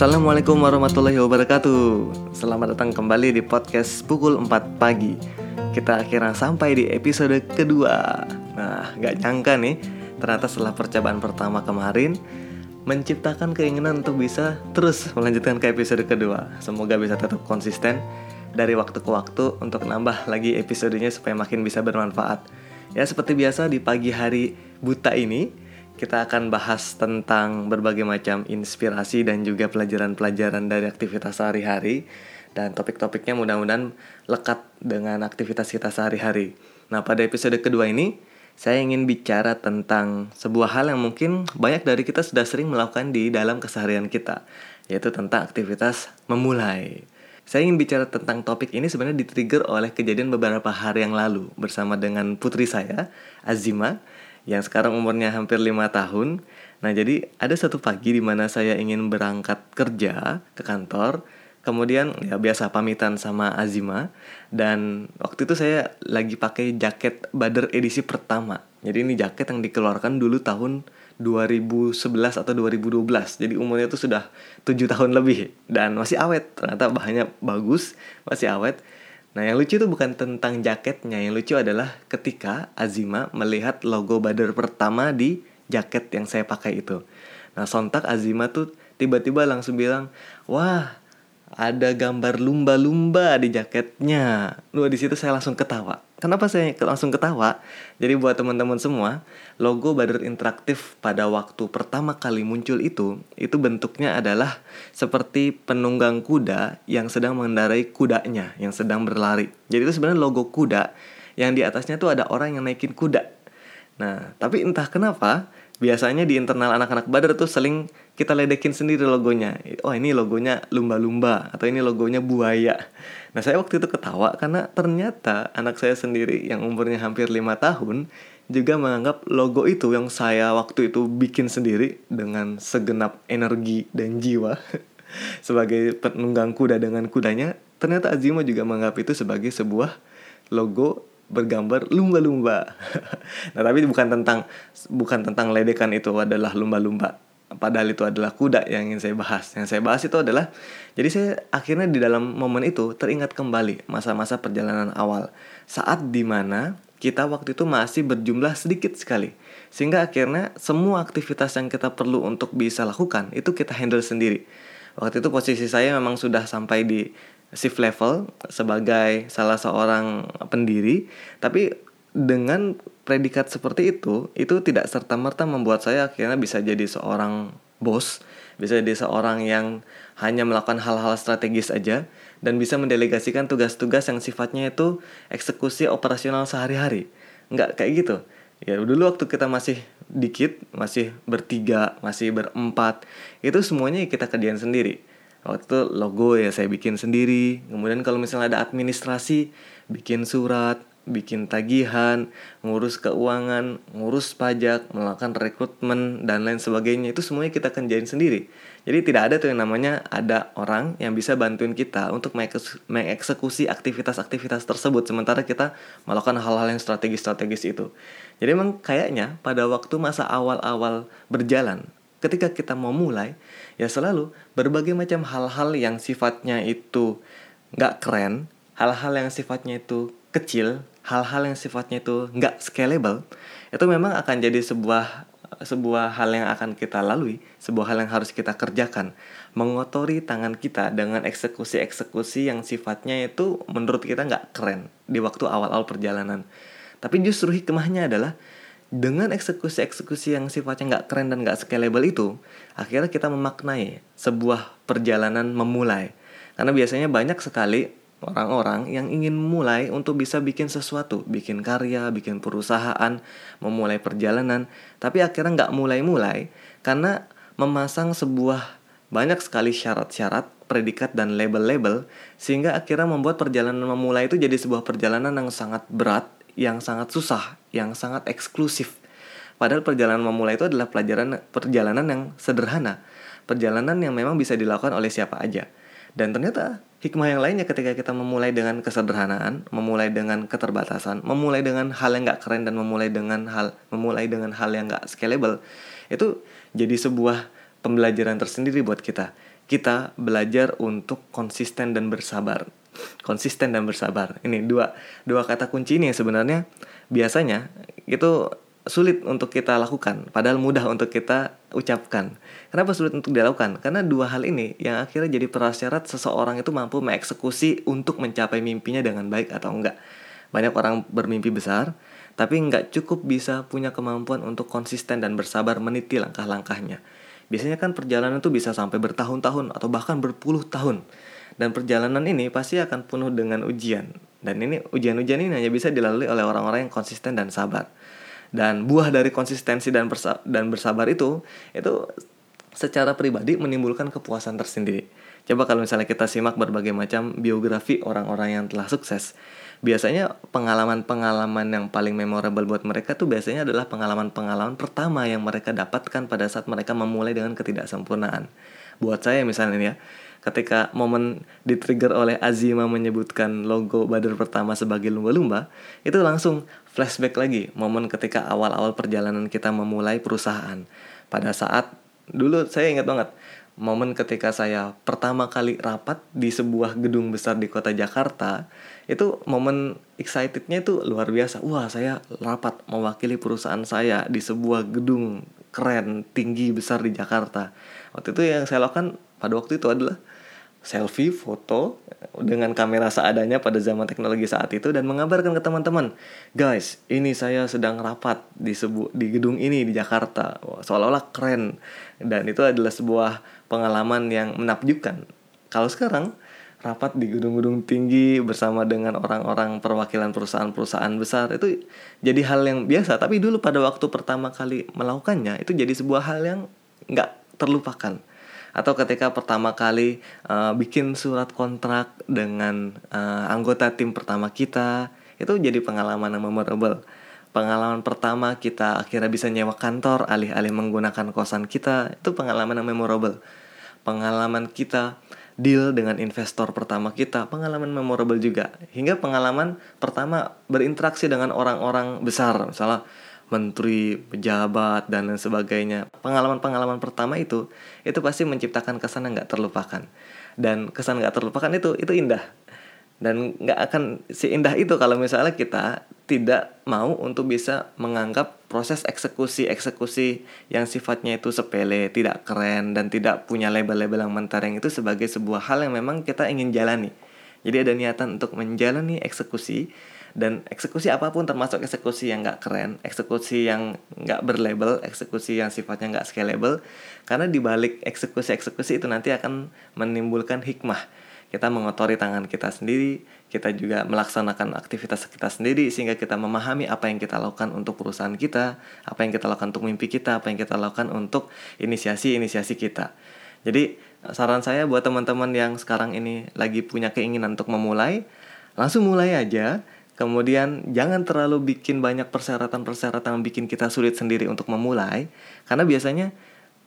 Assalamualaikum warahmatullahi wabarakatuh. Selamat datang kembali di podcast pukul 4 pagi. Kita akhirnya sampai di episode kedua. Nah gak nyangka nih Ternyata setelah percobaan pertama kemarin Menciptakan keinginan untuk bisa terus melanjutkan ke episode kedua. Semoga bisa tetap konsisten dari waktu ke waktu untuk nambah lagi episodenya supaya makin bisa bermanfaat. Ya seperti biasa di pagi hari buta ini kita akan bahas tentang berbagai macam inspirasi dan juga pelajaran-pelajaran dari aktivitas sehari-hari dan topik-topiknya mudah-mudahan lekat dengan aktivitas kita sehari-hari. Nah, pada episode kedua ini saya ingin bicara tentang sebuah hal yang mungkin banyak dari kita sudah sering melakukan di dalam keseharian kita, yaitu tentang aktivitas memulai. Saya ingin bicara tentang topik ini sebenarnya di-trigger oleh kejadian beberapa hari yang lalu bersama dengan putri saya, Azima, yang sekarang umurnya hampir lima tahun. Nah, jadi ada satu pagi di mana saya ingin berangkat kerja ke kantor, kemudian ya biasa pamitan sama Azima dan waktu itu saya lagi pakai jaket Bader edisi pertama. Jadi ini jaket yang dikeluarkan dulu tahun 2011 atau 2012. Jadi umurnya itu sudah tujuh tahun lebih dan masih awet. Ternyata bahannya bagus, masih awet. Nah yang lucu itu bukan tentang jaketnya Yang lucu adalah ketika Azima melihat logo Badar pertama di jaket yang saya pakai itu Nah sontak Azima tuh tiba-tiba langsung bilang Wah ada gambar lumba-lumba di jaketnya. Lu di situ saya langsung ketawa. Kenapa saya langsung ketawa? Jadi buat teman-teman semua, logo Badr Interaktif pada waktu pertama kali muncul itu, itu bentuknya adalah seperti penunggang kuda yang sedang mengendarai kudanya, yang sedang berlari. Jadi itu sebenarnya logo kuda yang di atasnya tuh ada orang yang naikin kuda. Nah, tapi entah kenapa biasanya di internal anak-anak Badar tuh seling kita ledekin sendiri logonya. Oh ini logonya lumba-lumba atau ini logonya buaya. Nah saya waktu itu ketawa karena ternyata anak saya sendiri yang umurnya hampir lima tahun juga menganggap logo itu yang saya waktu itu bikin sendiri dengan segenap energi dan jiwa sebagai penunggang kuda dengan kudanya. Ternyata Azima juga menganggap itu sebagai sebuah logo bergambar lumba-lumba. nah, tapi bukan tentang bukan tentang ledekan itu adalah lumba-lumba. Padahal itu adalah kuda yang ingin saya bahas. Yang saya bahas itu adalah jadi saya akhirnya di dalam momen itu teringat kembali masa-masa perjalanan awal saat di mana kita waktu itu masih berjumlah sedikit sekali sehingga akhirnya semua aktivitas yang kita perlu untuk bisa lakukan itu kita handle sendiri. Waktu itu posisi saya memang sudah sampai di shift level sebagai salah seorang pendiri tapi dengan predikat seperti itu itu tidak serta merta membuat saya akhirnya bisa jadi seorang bos bisa jadi seorang yang hanya melakukan hal-hal strategis aja dan bisa mendelegasikan tugas-tugas yang sifatnya itu eksekusi operasional sehari-hari. Nggak kayak gitu. Ya dulu waktu kita masih dikit masih bertiga masih berempat itu semuanya kita kerjain sendiri waktu itu logo ya saya bikin sendiri. Kemudian kalau misalnya ada administrasi bikin surat bikin tagihan ngurus keuangan ngurus pajak melakukan rekrutmen dan lain sebagainya. Itu semuanya kita kerjain sendiri. Jadi tidak ada tuh yang namanya ada orang yang bisa bantuin kita untuk mengeksekusi aktivitas-aktivitas tersebut. Sementara kita melakukan hal-hal yang strategis-strategis itu. Jadi emang kayaknya pada waktu masa awal-awal berjalan ketika kita mau mulai ya selalu berbagai macam hal-hal yang sifatnya itu nggak keren hal-hal yang sifatnya itu kecil hal-hal yang sifatnya itu nggak scalable itu memang akan jadi sebuah sebuah hal yang akan kita lalui sebuah hal yang harus kita kerjakan. Mengotori tangan kita dengan eksekusi-eksekusi yang sifatnya itu menurut kita nggak keren di waktu awal-awal perjalanan. Tapi justru hikmahnya adalah dengan eksekusi-eksekusi yang sifatnya nggak keren dan nggak scalable itu, akhirnya kita memaknai sebuah perjalanan memulai. Karena biasanya banyak sekali orang-orang yang ingin mulai untuk bisa bikin sesuatu, bikin karya, bikin perusahaan, memulai perjalanan, tapi akhirnya nggak mulai-mulai karena memasang sebuah banyak sekali syarat-syarat, predikat dan label-label sehingga akhirnya membuat perjalanan memulai itu jadi sebuah perjalanan yang sangat berat yang sangat susah, yang sangat eksklusif. Padahal perjalanan memulai itu adalah pelajaran perjalanan yang sederhana, perjalanan yang memang bisa dilakukan oleh siapa aja. Dan ternyata hikmah yang lainnya ketika kita memulai dengan kesederhanaan, memulai dengan keterbatasan, memulai dengan hal yang gak keren dan memulai dengan hal memulai dengan hal yang gak scalable, itu jadi sebuah pembelajaran tersendiri buat kita. kita belajar untuk konsisten dan bersabar. Konsisten dan bersabar. Ini dua dua kata kunci ini yang sebenarnya biasanya itu sulit untuk kita lakukan, padahal mudah untuk kita ucapkan. Kenapa sulit untuk dilakukan? Karena dua hal ini yang akhirnya jadi prasyarat seseorang itu mampu mengeksekusi untuk mencapai mimpinya dengan baik atau enggak. Banyak orang bermimpi besar, tapi nggak cukup bisa punya kemampuan untuk konsisten dan bersabar meniti langkah-langkahnya. Biasanya kan perjalanan itu bisa sampai bertahun-tahun atau bahkan berpuluh tahun. Dan perjalanan ini pasti akan penuh dengan ujian. Dan ini ujian-ujian ini hanya bisa dilalui oleh orang-orang yang konsisten dan sabar dan buah dari konsistensi dan bersa dan bersabar itu itu secara pribadi menimbulkan kepuasan tersendiri. Coba kalau misalnya kita simak berbagai macam biografi orang-orang yang telah sukses, biasanya pengalaman-pengalaman yang paling memorable buat mereka tuh biasanya adalah pengalaman-pengalaman pertama yang mereka dapatkan pada saat mereka memulai dengan ketidaksempurnaan. Buat saya misalnya ya, ketika momen di-trigger oleh Azima menyebutkan logo Badar pertama sebagai lumba-lumba, itu langsung flashback lagi momen ketika awal-awal perjalanan kita memulai perusahaan. Pada saat dulu saya ingat banget momen ketika saya pertama kali rapat di sebuah gedung besar di kota Jakarta itu momen excitednya itu luar biasa wah saya rapat mewakili perusahaan saya di sebuah gedung keren tinggi besar di Jakarta waktu itu yang saya lakukan pada waktu itu adalah selfie foto dengan kamera seadanya pada zaman teknologi saat itu dan mengabarkan ke teman-teman guys ini saya sedang rapat di sebu di gedung ini di Jakarta. Seolah-olah keren. Dan itu adalah sebuah pengalaman yang menakjubkan. Kalau sekarang rapat di gedung-gedung tinggi bersama dengan orang-orang perwakilan perusahaan-perusahaan besar itu jadi hal yang biasa. Tapi dulu pada waktu pertama kali melakukannya itu jadi sebuah hal yang nggak terlupakan atau ketika pertama kali uh, bikin surat kontrak dengan uh, anggota tim pertama kita itu jadi pengalaman yang memorable. Pengalaman pertama kita akhirnya bisa nyewa kantor alih-alih menggunakan kosan kita itu pengalaman yang memorable. Pengalaman kita deal dengan investor pertama kita pengalaman memorable juga. Hingga pengalaman pertama berinteraksi dengan orang-orang besar misalnya menteri, pejabat dan lain sebagainya. Pengalaman-pengalaman pertama itu itu pasti menciptakan kesan yang nggak terlupakan. Dan kesan nggak terlupakan itu itu indah. Dan nggak akan seindah itu kalau misalnya kita tidak mau untuk bisa menganggap proses eksekusi-eksekusi yang sifatnya itu sepele, tidak keren dan tidak punya label-label yang mentereng itu sebagai sebuah hal yang memang kita ingin jalani. Jadi ada niatan untuk menjalani eksekusi dan eksekusi apa pun termasuk eksekusi yang nggak keren eksekusi yang nggak berlabel eksekusi yang sifatnya nggak scalable karena dibalik eksekusi eksekusi itu nanti akan menimbulkan hikmah. Kita mengotori tangan kita sendiri kita juga melaksanakan aktivitas kita sendiri sehingga kita memahami apa yang kita lakukan untuk perusahaan kita apa yang kita lakukan untuk mimpi kita apa yang kita lakukan untuk inisiasi-inisiasi kita. Jadi saran saya buat teman-teman yang sekarang ini lagi punya keinginan untuk memulai langsung mulai aja Kemudian jangan terlalu bikin banyak persyaratan-persyaratan yang bikin kita sulit sendiri untuk memulai karena biasanya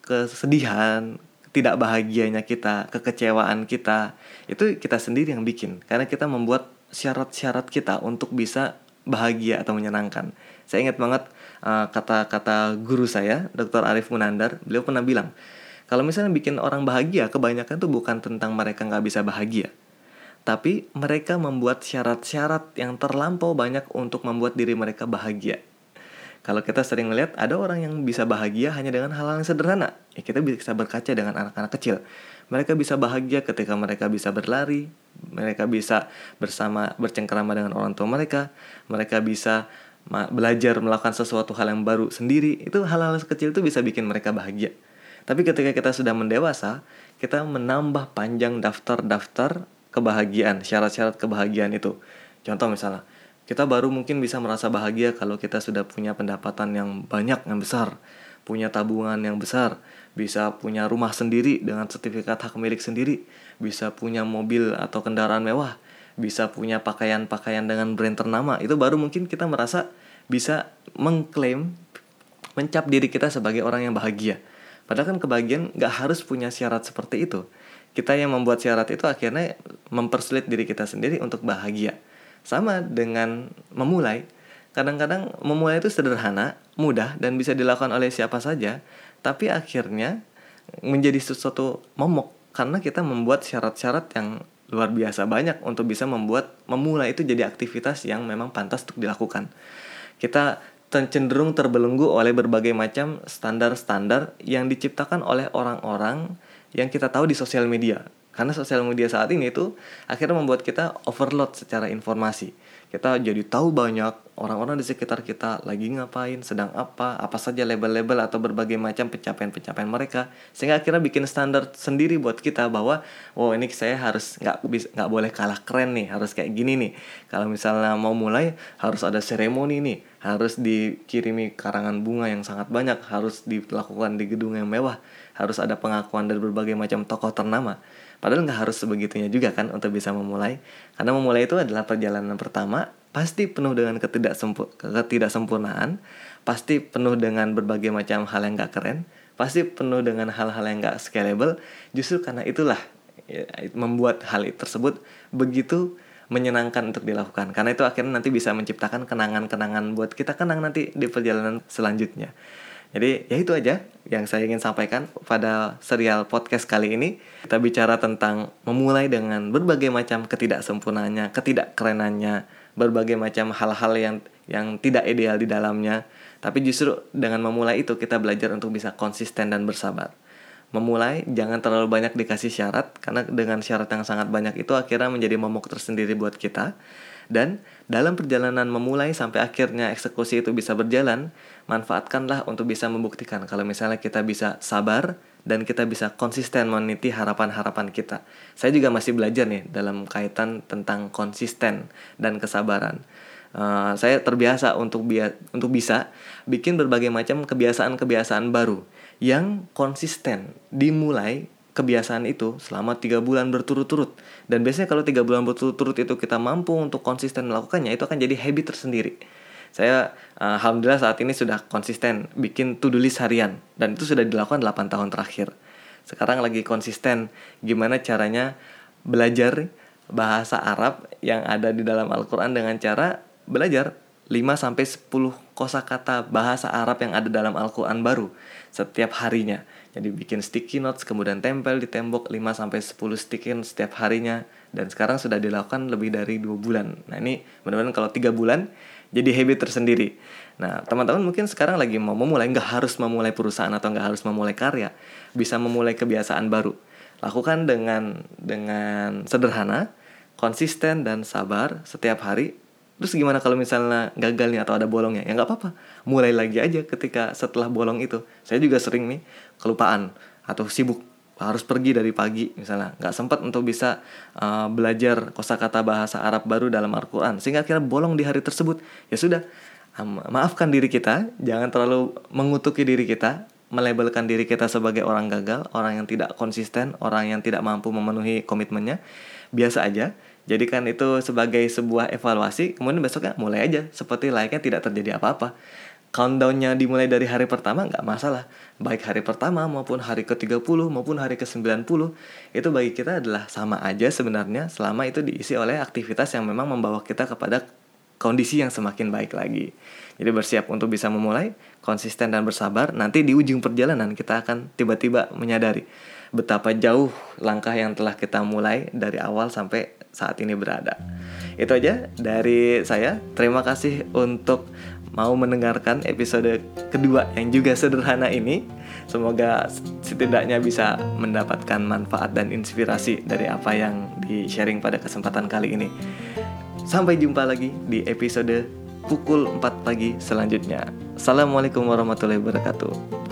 kesedihan, tidak bahagianya kita, kekecewaan kita itu kita sendiri yang bikin karena kita membuat syarat-syarat kita untuk bisa bahagia atau menyenangkan. Saya ingat banget uh, kata-kata uh, guru saya, Dr. Arif Munandar, beliau pernah bilang, kalau misalnya bikin orang bahagia, kebanyakan tuh bukan tentang mereka nggak bisa bahagia, tapi mereka membuat syarat-syarat yang terlampau banyak untuk membuat diri mereka bahagia. Kalau kita sering melihat ada orang yang bisa bahagia hanya dengan hal-hal yang sederhana, ya kita bisa berkaca dengan anak-anak kecil. Mereka bisa bahagia ketika mereka bisa berlari, mereka bisa bersama bercengkerama dengan orang tua mereka, mereka bisa belajar melakukan sesuatu hal yang baru sendiri. Itu hal-hal kecil itu bisa bikin mereka bahagia. Tapi ketika kita sudah mendewasa, kita menambah panjang daftar-daftar kebahagiaan, syarat-syarat kebahagiaan itu. Contoh misalnya, kita baru mungkin bisa merasa bahagia kalau kita sudah punya pendapatan yang banyak, yang besar, punya tabungan yang besar, bisa punya rumah sendiri dengan sertifikat hak milik sendiri, bisa punya mobil atau kendaraan mewah, bisa punya pakaian-pakaian dengan brand ternama. Itu baru mungkin kita merasa bisa mengklaim, mencap diri kita sebagai orang yang bahagia. Padahal kan kebahagiaan gak harus punya syarat seperti itu kita yang membuat syarat itu akhirnya mempersulit diri kita sendiri untuk bahagia. Sama dengan memulai. Kadang-kadang memulai itu sederhana, mudah dan bisa dilakukan oleh siapa saja, tapi akhirnya menjadi sesuatu momok karena kita membuat syarat-syarat yang luar biasa banyak untuk bisa membuat memulai itu jadi aktivitas yang memang pantas untuk dilakukan. Kita cenderung terbelenggu oleh berbagai macam standar-standar yang diciptakan oleh orang-orang yang kita tahu di sosial media. Karena sosial media saat ini itu akhirnya membuat kita overload secara informasi. Kita jadi tahu banyak orang-orang di sekitar kita lagi ngapain, sedang apa, apa saja label-label atau berbagai macam pencapaian-pencapaian mereka. Sehingga akhirnya bikin standar sendiri buat kita bahwa, oh ini saya harus nggak nggak boleh kalah keren nih, harus kayak gini nih. Kalau misalnya mau mulai harus ada seremoni nih, harus dikirimi karangan bunga yang sangat banyak, harus dilakukan di gedung yang mewah, harus ada pengakuan dari berbagai macam tokoh ternama. Padahal nggak harus sebegitunya juga kan untuk bisa memulai. Karena memulai itu adalah perjalanan pertama, pasti penuh dengan ketidaksempurnaan, pasti penuh dengan berbagai macam hal yang nggak keren, pasti penuh dengan hal-hal yang nggak scalable. Justru karena itulah ya, membuat hal tersebut begitu menyenangkan untuk dilakukan. Karena itu akhirnya nanti bisa menciptakan kenangan-kenangan buat kita kenang nanti di perjalanan selanjutnya. Jadi ya itu aja yang saya ingin sampaikan pada serial podcast kali ini. Kita bicara tentang memulai dengan berbagai macam ketidaksempurnaannya, ketidakkerenannya, berbagai macam hal-hal yang yang tidak ideal di dalamnya. Tapi justru dengan memulai itu kita belajar untuk bisa konsisten dan bersabar. Memulai jangan terlalu banyak dikasih syarat karena dengan syarat yang sangat banyak itu akhirnya menjadi momok tersendiri buat kita. Dan dalam perjalanan memulai sampai akhirnya eksekusi itu bisa berjalan, manfaatkanlah untuk bisa membuktikan kalau misalnya kita bisa sabar dan kita bisa konsisten meniti harapan-harapan kita. Saya juga masih belajar nih dalam kaitan tentang konsisten dan kesabaran. Uh, saya terbiasa untuk bia untuk bisa bikin berbagai macam kebiasaan-kebiasaan baru yang konsisten dimulai kebiasaan itu selama tiga bulan berturut-turut dan biasanya kalau tiga bulan berturut-turut itu kita mampu untuk konsisten melakukannya itu akan jadi habit tersendiri saya uh, alhamdulillah saat ini sudah konsisten bikin to-do list harian dan itu sudah dilakukan 8 tahun terakhir. Sekarang lagi konsisten gimana caranya belajar bahasa Arab yang ada di dalam Al-Qur'an dengan cara belajar 5 sampai 10 kosakata bahasa Arab yang ada dalam Al-Qur'an baru setiap harinya. Jadi bikin sticky notes kemudian tempel di tembok 5 sampai 10 sticky notes setiap harinya dan sekarang sudah dilakukan lebih dari dua bulan. Nah ini benar-benar kalau tiga bulan jadi habit tersendiri. Nah, teman-teman mungkin sekarang lagi mau memulai, nggak harus memulai perusahaan atau nggak harus memulai karya, bisa memulai kebiasaan baru. Lakukan dengan dengan sederhana, konsisten dan sabar setiap hari. Terus gimana kalau misalnya gagal nih atau ada bolongnya? Ya nggak apa-apa, mulai lagi aja ketika setelah bolong itu. Saya juga sering nih kelupaan atau sibuk harus pergi dari pagi misalnya. Nggak sempat untuk bisa uh, belajar kosakata bahasa Arab baru dalam Al-Quran. Sehingga akhirnya bolong di hari tersebut. Ya sudah maafkan diri kita. Jangan terlalu mengutuki diri kita. Melabelkan diri kita sebagai orang gagal orang yang tidak konsisten orang yang tidak mampu memenuhi komitmennya. Biasa aja. Jadikan itu sebagai sebuah evaluasi. Kemudian besoknya mulai aja. Seperti layaknya tidak terjadi apa-apa countdownnya dimulai dari hari pertama nggak masalah. Baik hari pertama maupun hari ke-30 maupun hari ke-90 itu bagi kita adalah sama aja sebenarnya selama itu diisi oleh aktivitas yang memang membawa kita kepada kondisi yang semakin baik lagi. Jadi bersiap untuk bisa memulai konsisten dan bersabar nanti di ujung perjalanan kita akan tiba-tiba menyadari betapa jauh langkah yang telah kita mulai dari awal sampai saat ini berada. Itu aja dari saya. Terima kasih untuk mau mendengarkan episode kedua yang juga sederhana ini. Semoga setidaknya bisa mendapatkan manfaat dan inspirasi dari apa yang di-sharing pada kesempatan kali ini. Sampai jumpa lagi di episode pukul 4 pagi selanjutnya. Assalamualaikum warahmatullahi wabarakatuh.